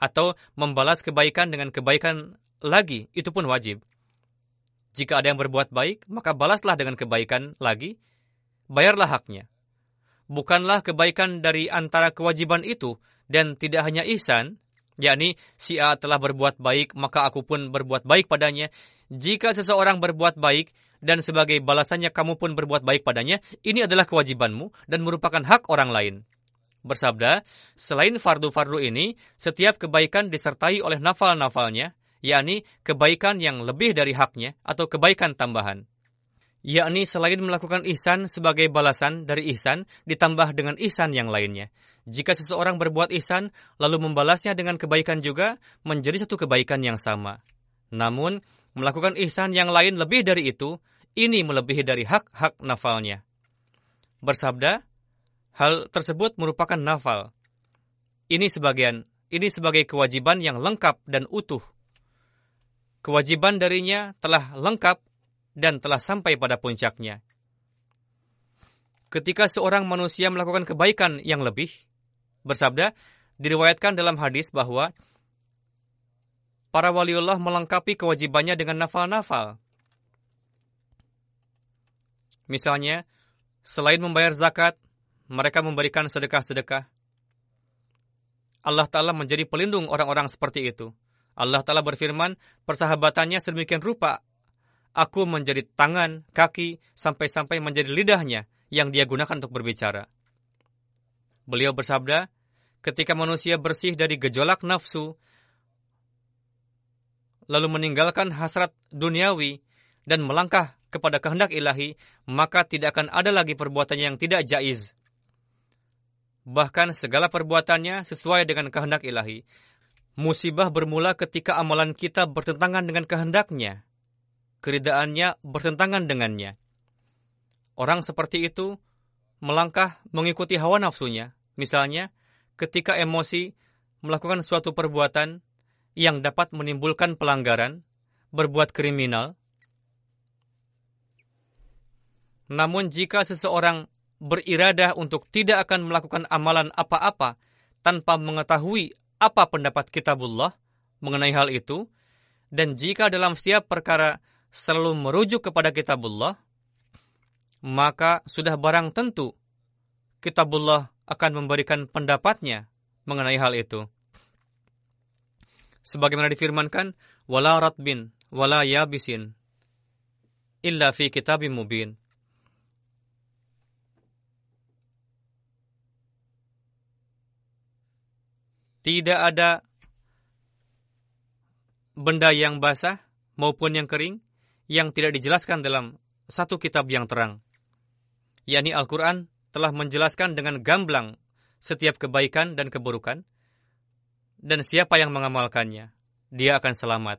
B: Atau membalas kebaikan dengan kebaikan lagi, itu pun wajib. Jika ada yang berbuat baik, maka balaslah dengan kebaikan lagi, bayarlah haknya. Bukanlah kebaikan dari antara kewajiban itu dan tidak hanya ihsan, yakni si A telah berbuat baik, maka aku pun berbuat baik padanya. Jika seseorang berbuat baik dan sebagai balasannya kamu pun berbuat baik padanya, ini adalah kewajibanmu dan merupakan hak orang lain. Bersabda, selain fardu-fardu ini, setiap kebaikan disertai oleh nafal-nafalnya, yakni kebaikan yang lebih dari haknya atau kebaikan tambahan yakni selain melakukan ihsan sebagai balasan dari ihsan ditambah dengan ihsan yang lainnya. Jika seseorang berbuat ihsan lalu membalasnya dengan kebaikan juga menjadi satu kebaikan yang sama. Namun, melakukan ihsan yang lain lebih dari itu, ini melebihi dari hak-hak nafalnya. Bersabda, hal tersebut merupakan nafal. Ini sebagian ini sebagai kewajiban yang lengkap dan utuh. Kewajiban darinya telah lengkap dan telah sampai pada puncaknya. Ketika seorang manusia melakukan kebaikan yang lebih, bersabda, diriwayatkan dalam hadis bahwa para waliullah melengkapi kewajibannya dengan nafal-nafal. Misalnya, selain membayar zakat, mereka memberikan sedekah-sedekah. Allah Ta'ala menjadi pelindung orang-orang seperti itu. Allah Ta'ala berfirman, persahabatannya sedemikian rupa. Aku menjadi tangan, kaki, sampai-sampai menjadi lidahnya yang dia gunakan untuk berbicara. Beliau bersabda, ketika manusia bersih dari gejolak nafsu, lalu meninggalkan hasrat duniawi dan melangkah kepada kehendak ilahi, maka tidak akan ada lagi perbuatannya yang tidak jaiz bahkan segala perbuatannya sesuai dengan kehendak ilahi. Musibah bermula ketika amalan kita bertentangan dengan kehendaknya. Keridaannya bertentangan dengannya. Orang seperti itu melangkah mengikuti hawa nafsunya. Misalnya, ketika emosi melakukan suatu perbuatan yang dapat menimbulkan pelanggaran, berbuat kriminal. Namun jika seseorang beriradah untuk tidak akan melakukan amalan apa-apa tanpa mengetahui apa pendapat kitabullah mengenai hal itu, dan jika dalam setiap perkara selalu merujuk kepada kitabullah, maka sudah barang tentu kitabullah akan memberikan pendapatnya mengenai hal itu. Sebagaimana difirmankan, wala ratbin, wala yabisin, illa fi kitabim mubin. Tidak ada benda yang basah maupun yang kering yang tidak dijelaskan dalam satu kitab yang terang. yakni Al-Quran telah menjelaskan dengan gamblang setiap kebaikan dan keburukan, dan siapa yang mengamalkannya, dia akan selamat.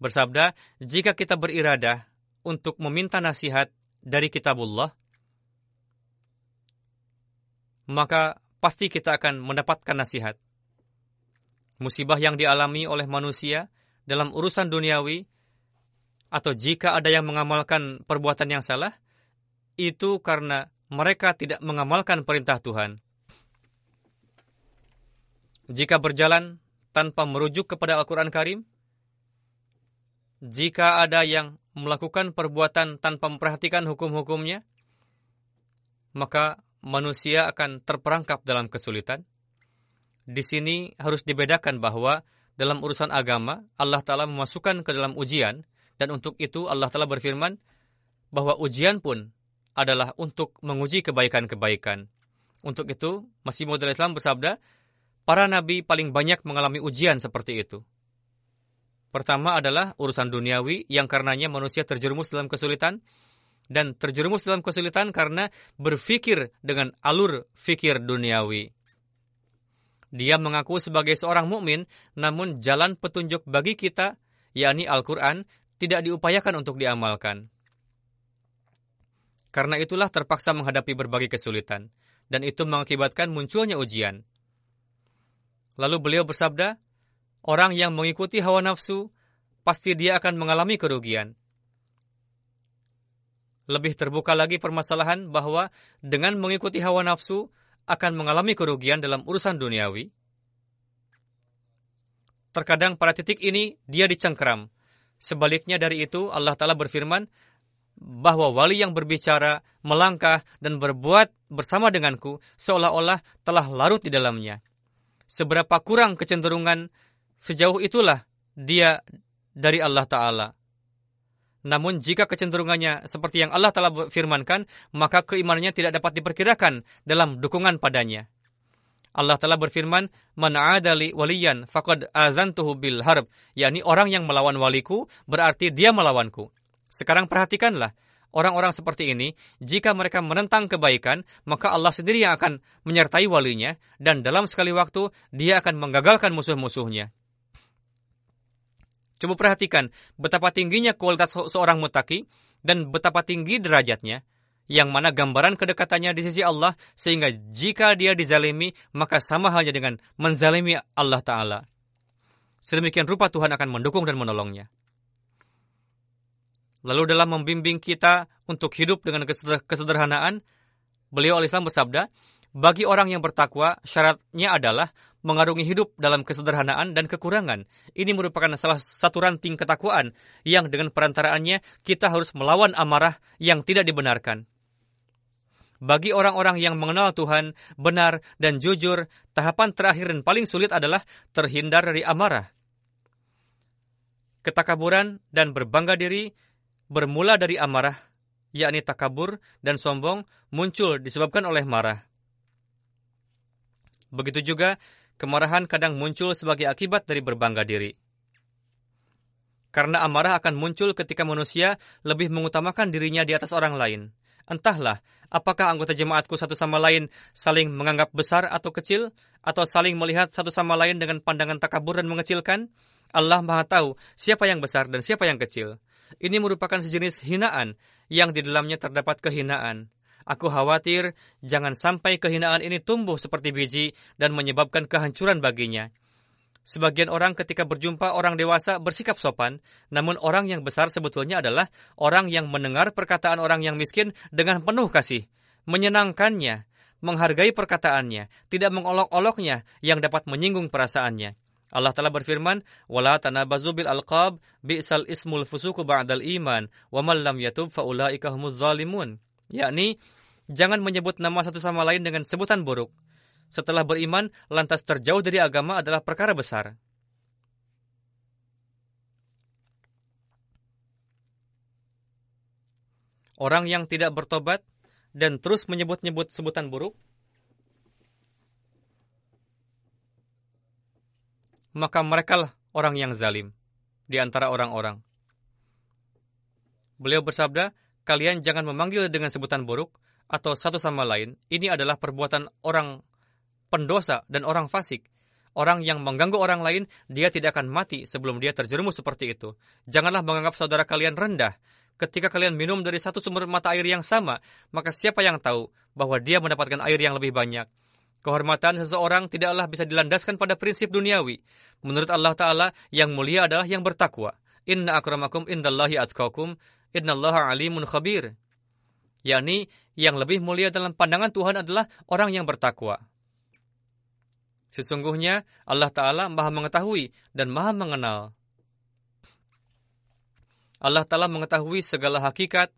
B: Bersabda, jika kita beriradah untuk meminta nasihat dari kitabullah, maka pasti kita akan mendapatkan nasihat. Musibah yang dialami oleh manusia dalam urusan duniawi, atau jika ada yang mengamalkan perbuatan yang salah, itu karena mereka tidak mengamalkan perintah Tuhan. Jika berjalan tanpa merujuk kepada Al-Quran Karim, jika ada yang melakukan perbuatan tanpa memperhatikan hukum-hukumnya, maka manusia akan terperangkap dalam kesulitan. Di sini harus dibedakan bahwa dalam urusan agama Allah Ta'ala memasukkan ke dalam ujian dan untuk itu Allah Ta'ala berfirman bahwa ujian pun adalah untuk menguji kebaikan-kebaikan. Untuk itu, Masih Maud Islam bersabda, para nabi paling banyak mengalami ujian seperti itu. Pertama adalah urusan duniawi yang karenanya manusia terjerumus dalam kesulitan dan terjerumus dalam kesulitan karena berfikir dengan alur fikir duniawi. Dia mengaku sebagai seorang mukmin, namun jalan petunjuk bagi kita, yakni Al-Quran, tidak diupayakan untuk diamalkan. Karena itulah terpaksa menghadapi berbagai kesulitan, dan itu mengakibatkan munculnya ujian. Lalu beliau bersabda, orang yang mengikuti hawa nafsu, pasti dia akan mengalami kerugian lebih terbuka lagi permasalahan bahwa dengan mengikuti hawa nafsu akan mengalami kerugian dalam urusan duniawi. Terkadang pada titik ini dia dicengkeram. Sebaliknya dari itu Allah Ta'ala berfirman bahwa wali yang berbicara, melangkah, dan berbuat bersama denganku seolah-olah telah larut di dalamnya. Seberapa kurang kecenderungan sejauh itulah dia dari Allah Ta'ala. Namun jika kecenderungannya seperti yang Allah telah firmankan, maka keimanannya tidak dapat diperkirakan dalam dukungan padanya. Allah telah berfirman, "Man adali waliyan faqad azantuhu bil harb." yakni orang yang melawan waliku berarti dia melawanku. Sekarang perhatikanlah, orang-orang seperti ini, jika mereka menentang kebaikan, maka Allah sendiri yang akan menyertai walinya dan dalam sekali waktu dia akan menggagalkan musuh-musuhnya. Coba perhatikan betapa tingginya kualitas seorang mutaki dan betapa tinggi derajatnya, yang mana gambaran kedekatannya di sisi Allah sehingga jika dia dizalimi maka sama halnya dengan menzalimi Allah Ta'ala. Sedemikian rupa Tuhan akan mendukung dan menolongnya. Lalu dalam membimbing kita untuk hidup dengan kesederhanaan, beliau al-Islam bersabda, bagi orang yang bertakwa, syaratnya adalah mengarungi hidup dalam kesederhanaan dan kekurangan. Ini merupakan salah satu ranting ketakwaan yang dengan perantaraannya kita harus melawan amarah yang tidak dibenarkan. Bagi orang-orang yang mengenal Tuhan benar dan jujur, tahapan terakhir dan paling sulit adalah terhindar dari amarah. Ketakaburan dan berbangga diri bermula dari amarah, yakni takabur dan sombong muncul disebabkan oleh marah. Begitu juga kemarahan kadang muncul sebagai akibat dari berbangga diri. Karena amarah akan muncul ketika manusia lebih mengutamakan dirinya di atas orang lain. Entahlah, apakah anggota jemaatku satu sama lain saling menganggap besar atau kecil, atau saling melihat satu sama lain dengan pandangan takabur dan mengecilkan? Allah Maha Tahu siapa yang besar dan siapa yang kecil. Ini merupakan sejenis hinaan yang di dalamnya terdapat kehinaan. Aku khawatir jangan sampai kehinaan ini tumbuh seperti biji dan menyebabkan kehancuran baginya. Sebagian orang ketika berjumpa orang dewasa bersikap sopan, namun orang yang besar sebetulnya adalah orang yang mendengar perkataan orang yang miskin dengan penuh kasih, menyenangkannya, menghargai perkataannya, tidak mengolok-oloknya yang dapat menyinggung perasaannya. Allah telah berfirman, "Wala tanabazu bil alqab, bi'sal ismul fusuku ba'dal iman, wa man lam yatub fa ulaika humuz zalimun." Yakni, jangan menyebut nama satu sama lain dengan sebutan buruk setelah beriman lantas terjauh dari agama adalah perkara besar. Orang yang tidak bertobat dan terus menyebut-nyebut sebutan buruk, maka mereka lah orang yang zalim di antara orang-orang. Beliau bersabda, kalian jangan memanggil dengan sebutan buruk atau satu sama lain. Ini adalah perbuatan orang pendosa dan orang fasik. Orang yang mengganggu orang lain, dia tidak akan mati sebelum dia terjerumus seperti itu. Janganlah menganggap saudara kalian rendah. Ketika kalian minum dari satu sumber mata air yang sama, maka siapa yang tahu bahwa dia mendapatkan air yang lebih banyak? Kehormatan seseorang tidaklah bisa dilandaskan pada prinsip duniawi. Menurut Allah Ta'ala, yang mulia adalah yang bertakwa. Inna akramakum indallahi atqakum, innallaha alimun khabir. yakni yang lebih mulia dalam pandangan Tuhan adalah orang yang bertakwa. Sesungguhnya Allah Ta'ala maha mengetahui dan maha mengenal. Allah Ta'ala mengetahui segala hakikat,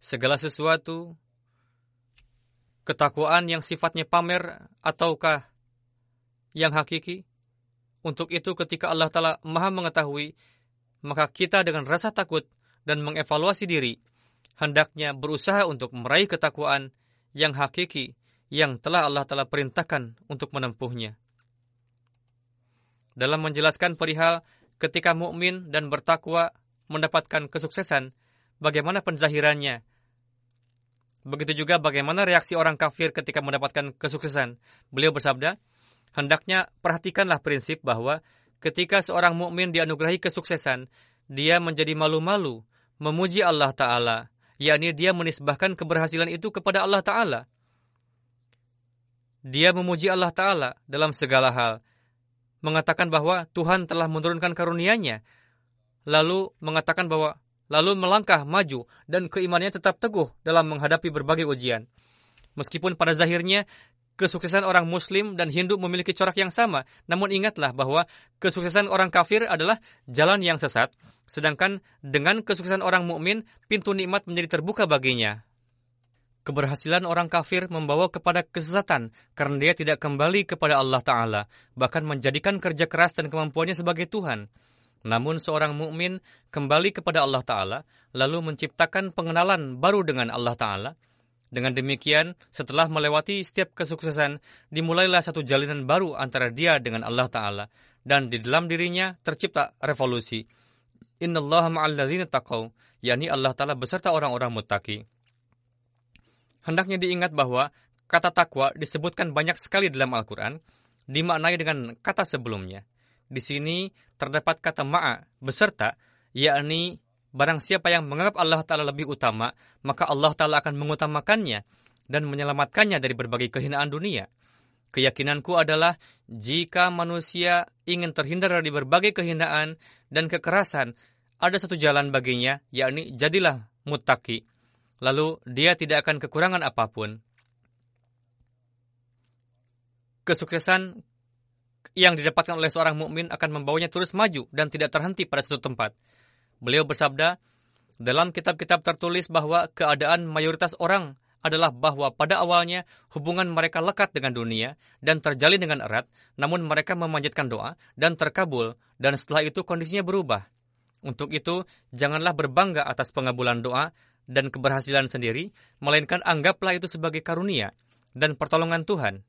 B: segala sesuatu, ketakwaan yang sifatnya pamer ataukah yang hakiki. Untuk itu ketika Allah Ta'ala maha mengetahui, maka kita dengan rasa takut dan mengevaluasi diri, hendaknya berusaha untuk meraih ketakwaan yang hakiki yang telah Allah Ta'ala perintahkan untuk menempuhnya dalam menjelaskan perihal ketika mukmin dan bertakwa mendapatkan kesuksesan, bagaimana penzahirannya. Begitu juga bagaimana reaksi orang kafir ketika mendapatkan kesuksesan. Beliau bersabda, hendaknya perhatikanlah prinsip bahwa ketika seorang mukmin dianugerahi kesuksesan, dia menjadi malu-malu, memuji Allah Ta'ala, yakni dia menisbahkan keberhasilan itu kepada Allah Ta'ala. Dia memuji Allah Ta'ala dalam segala hal, mengatakan bahwa Tuhan telah menurunkan karunia-Nya, lalu mengatakan bahwa lalu melangkah maju dan keimanannya tetap teguh dalam menghadapi berbagai ujian. Meskipun pada zahirnya kesuksesan orang muslim dan Hindu memiliki corak yang sama, namun ingatlah bahwa kesuksesan orang kafir adalah jalan yang sesat, sedangkan dengan kesuksesan orang mukmin pintu nikmat menjadi terbuka baginya. Keberhasilan orang kafir membawa kepada kesesatan karena dia tidak kembali kepada Allah Ta'ala, bahkan menjadikan kerja keras dan kemampuannya sebagai Tuhan. Namun seorang mukmin kembali kepada Allah Ta'ala, lalu menciptakan pengenalan baru dengan Allah Ta'ala. Dengan demikian, setelah melewati setiap kesuksesan, dimulailah satu jalinan baru antara dia dengan Allah Ta'ala. Dan di dalam dirinya tercipta revolusi. Inna Allah ma'alladzina taqaw, yakni Allah Ta'ala beserta orang-orang muttaqi. Hendaknya diingat bahwa kata takwa disebutkan banyak sekali dalam Al-Quran, dimaknai dengan kata sebelumnya. Di sini terdapat kata ma'a, beserta, yakni Barang siapa yang menganggap Allah Ta'ala lebih utama, maka Allah Ta'ala akan mengutamakannya dan menyelamatkannya dari berbagai kehinaan dunia. Keyakinanku adalah jika manusia ingin terhindar dari berbagai kehinaan dan kekerasan, ada satu jalan baginya, yakni jadilah muttaqi. Lalu dia tidak akan kekurangan apa pun. Kesuksesan yang didapatkan oleh seorang mukmin akan membawanya terus maju dan tidak terhenti pada satu tempat. Beliau bersabda, dalam kitab-kitab tertulis bahwa keadaan mayoritas orang adalah bahwa pada awalnya hubungan mereka lekat dengan dunia dan terjalin dengan erat, namun mereka memanjatkan doa dan terkabul, dan setelah itu kondisinya berubah. Untuk itu, janganlah berbangga atas pengabulan doa dan keberhasilan sendiri, melainkan anggaplah itu sebagai karunia dan pertolongan Tuhan.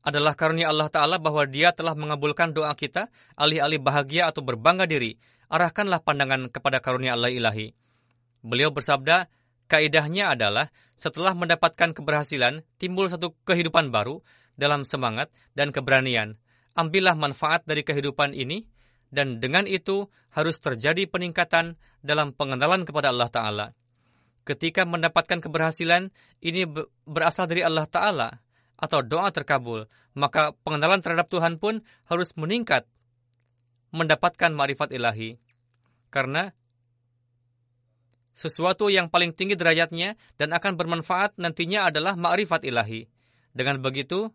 B: Adalah karunia Allah Ta'ala bahwa dia telah mengabulkan doa kita, alih-alih bahagia atau berbangga diri, arahkanlah pandangan kepada karunia Allah ilahi. Beliau bersabda, kaidahnya adalah setelah mendapatkan keberhasilan, timbul satu kehidupan baru dalam semangat dan keberanian. Ambillah manfaat dari kehidupan ini, dan dengan itu harus terjadi peningkatan dalam pengenalan kepada Allah Ta'ala. Ketika mendapatkan keberhasilan, ini berasal dari Allah Ta'ala, atau doa terkabul, maka pengenalan terhadap Tuhan pun harus meningkat, mendapatkan marifat ilahi. Karena sesuatu yang paling tinggi derajatnya dan akan bermanfaat nantinya adalah ma'rifat ilahi. Dengan begitu,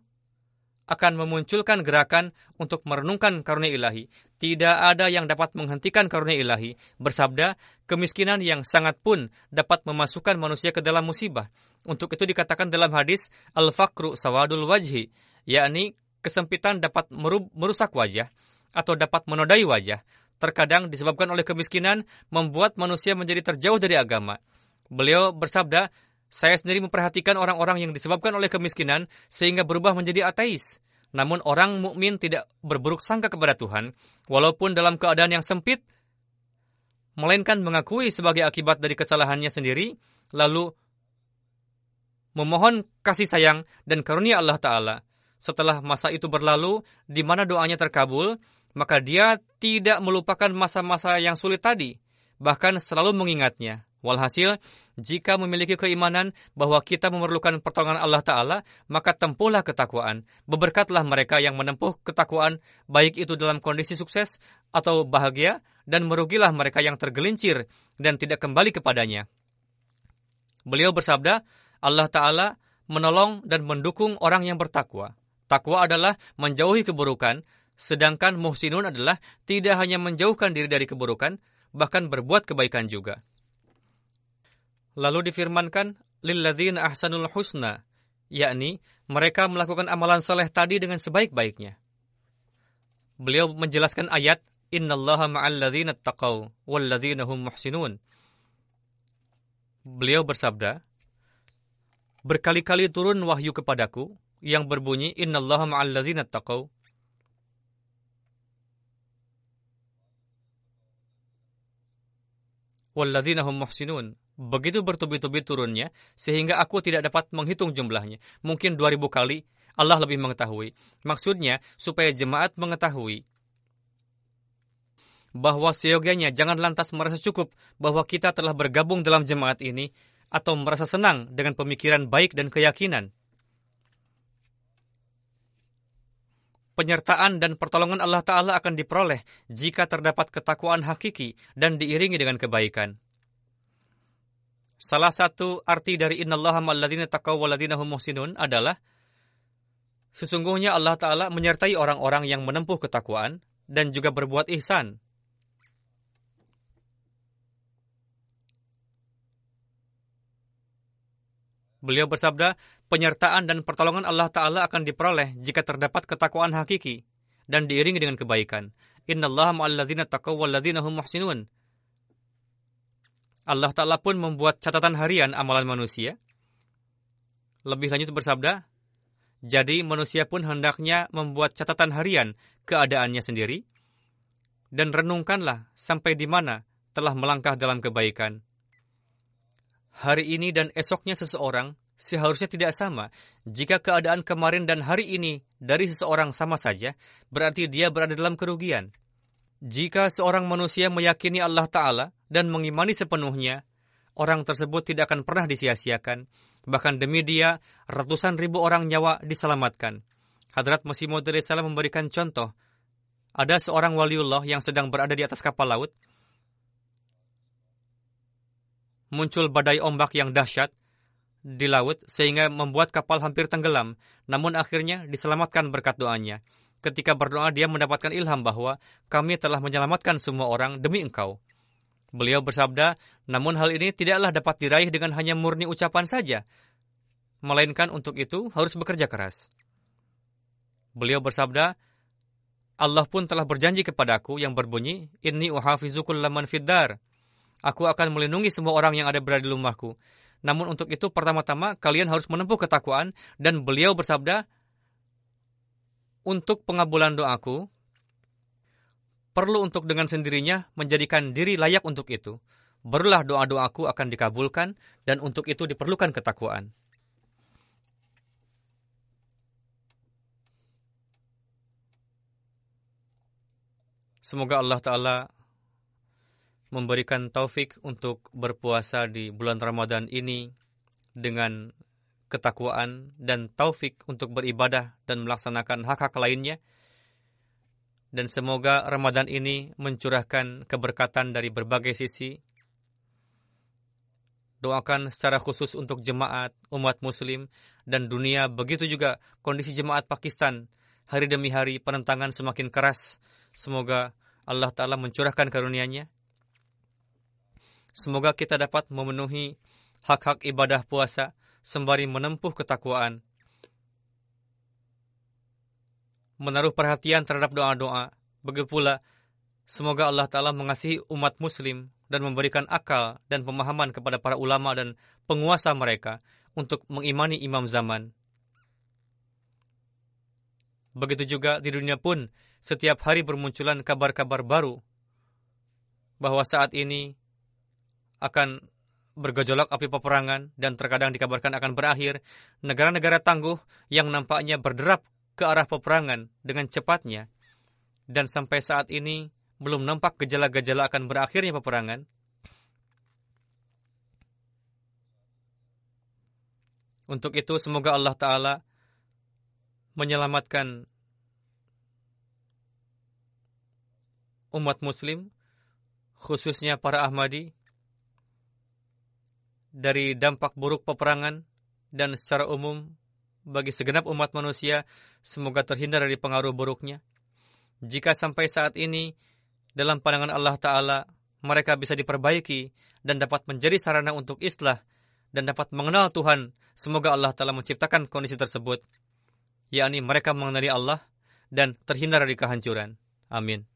B: akan memunculkan gerakan untuk merenungkan karunia ilahi. Tidak ada yang dapat menghentikan karunia ilahi. Bersabda, kemiskinan yang sangat pun dapat memasukkan manusia ke dalam musibah. Untuk itu dikatakan dalam hadis, Al-Fakru Sawadul Wajhi, yakni kesempitan dapat merusak wajah atau dapat menodai wajah terkadang disebabkan oleh kemiskinan membuat manusia menjadi terjauh dari agama. Beliau bersabda, saya sendiri memperhatikan orang-orang yang disebabkan oleh kemiskinan sehingga berubah menjadi ateis. Namun orang mukmin tidak berburuk sangka kepada Tuhan, walaupun dalam keadaan yang sempit, melainkan mengakui sebagai akibat dari kesalahannya sendiri, lalu memohon kasih sayang dan karunia Allah Ta'ala. Setelah masa itu berlalu, di mana doanya terkabul, maka dia tidak melupakan masa-masa yang sulit tadi, bahkan selalu mengingatnya. Walhasil, jika memiliki keimanan bahwa kita memerlukan pertolongan Allah Ta'ala, maka tempuhlah ketakwaan. Beberkatlah mereka yang menempuh ketakwaan, baik itu dalam kondisi sukses atau bahagia, dan merugilah mereka yang tergelincir dan tidak kembali kepadanya. Beliau bersabda, Allah Ta'ala menolong dan mendukung orang yang bertakwa. Takwa adalah menjauhi keburukan, Sedangkan muhsinun adalah tidak hanya menjauhkan diri dari keburukan, bahkan berbuat kebaikan juga. Lalu difirmankan, lilladzina ahsanul husna, yakni mereka melakukan amalan saleh tadi dengan sebaik-baiknya. Beliau menjelaskan ayat, Innallaha ma'al ladzina taqaw walladzina hum muhsinun. Beliau bersabda, Berkali-kali turun wahyu kepadaku yang berbunyi Innallaha ma'al ladzina taqaw walladzina hum muhsinun. Begitu bertubi-tubi turunnya, sehingga aku tidak dapat menghitung jumlahnya. Mungkin 2000 kali, Allah lebih mengetahui. Maksudnya, supaya jemaat mengetahui bahwa seyogianya jangan lantas merasa cukup bahwa kita telah bergabung dalam jemaat ini atau merasa senang dengan pemikiran baik dan keyakinan. penyertaan dan pertolongan Allah Ta'ala akan diperoleh jika terdapat ketakwaan hakiki dan diiringi dengan kebaikan. Salah satu arti dari innallaha ma'alladzina taqaw waladzina hum muhsinun adalah sesungguhnya Allah Ta'ala menyertai orang-orang yang menempuh ketakwaan dan juga berbuat ihsan. Beliau bersabda, penyertaan dan pertolongan Allah Ta'ala akan diperoleh jika terdapat ketakwaan hakiki dan diiringi dengan kebaikan. Inna Allah ma'alladzina taqaw walladzina hum muhsinun. Allah Ta'ala pun membuat catatan harian amalan manusia. Lebih lanjut bersabda, jadi manusia pun hendaknya membuat catatan harian keadaannya sendiri, dan renungkanlah sampai di mana telah melangkah dalam kebaikan. Hari ini dan esoknya seseorang seharusnya tidak sama. Jika keadaan kemarin dan hari ini dari seseorang sama saja, berarti dia berada dalam kerugian. Jika seorang manusia meyakini Allah Ta'ala dan mengimani sepenuhnya, orang tersebut tidak akan pernah disia-siakan. Bahkan demi dia, ratusan ribu orang nyawa diselamatkan. Hadrat Masih Maud salam memberikan contoh. Ada seorang waliullah yang sedang berada di atas kapal laut. Muncul badai ombak yang dahsyat di laut sehingga membuat kapal hampir tenggelam. Namun akhirnya diselamatkan berkat doanya. Ketika berdoa, dia mendapatkan ilham bahwa kami telah menyelamatkan semua orang demi engkau. Beliau bersabda, namun hal ini tidaklah dapat diraih dengan hanya murni ucapan saja, melainkan untuk itu harus bekerja keras. Beliau bersabda, Allah pun telah berjanji kepadaku yang berbunyi, Inni uhafizukul laman fiddar. Aku akan melindungi semua orang yang ada berada di rumahku. Namun untuk itu pertama-tama kalian harus menempuh ketakwaan dan beliau bersabda, untuk pengabulan doaku, perlu untuk dengan sendirinya menjadikan diri layak untuk itu. Barulah doa-doaku akan dikabulkan dan untuk itu diperlukan ketakwaan. Semoga Allah Ta'ala memberikan taufik untuk berpuasa di bulan Ramadan ini dengan ketakwaan, dan taufik untuk beribadah dan melaksanakan hak-hak lainnya. Dan semoga Ramadan ini mencurahkan keberkatan dari berbagai sisi. Doakan secara khusus untuk jemaat, umat muslim, dan dunia. Begitu juga kondisi jemaat Pakistan. Hari demi hari penentangan semakin keras. Semoga Allah Ta'ala mencurahkan karunia-Nya. Semoga kita dapat memenuhi hak-hak ibadah puasa sembari menempuh ketakwaan. Menaruh perhatian terhadap doa-doa. Begitu pula, semoga Allah Ta'ala mengasihi umat muslim dan memberikan akal dan pemahaman kepada para ulama dan penguasa mereka untuk mengimani imam zaman. Begitu juga di dunia pun, setiap hari bermunculan kabar-kabar baru bahwa saat ini akan bergejolak api peperangan dan terkadang dikabarkan akan berakhir, negara-negara tangguh yang nampaknya berderap ke arah peperangan dengan cepatnya, dan sampai saat ini belum nampak gejala-gejala akan berakhirnya peperangan, Untuk itu semoga Allah Ta'ala menyelamatkan umat muslim, khususnya para Ahmadi, dari dampak buruk peperangan dan secara umum bagi segenap umat manusia semoga terhindar dari pengaruh buruknya. Jika sampai saat ini dalam pandangan Allah Ta'ala mereka bisa diperbaiki dan dapat menjadi sarana untuk islah dan dapat mengenal Tuhan, semoga Allah Ta'ala menciptakan kondisi tersebut, yakni mereka mengenali Allah dan terhindar dari kehancuran. Amin.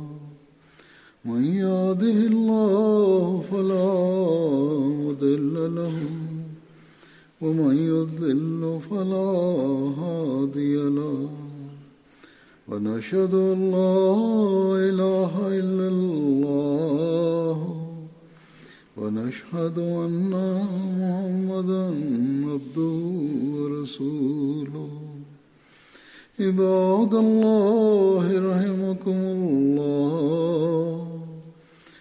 A: من يهده الله فلا مضل له ومن يضلل فلا هادي له. ونشهد أن لا إله إلا الله ونشهد أن محمدا عبده ورسوله. عباد الله رحمكم الله.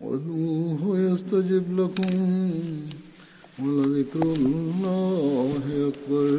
A: وادعوه يستجب لكم ولذكر الله أكبر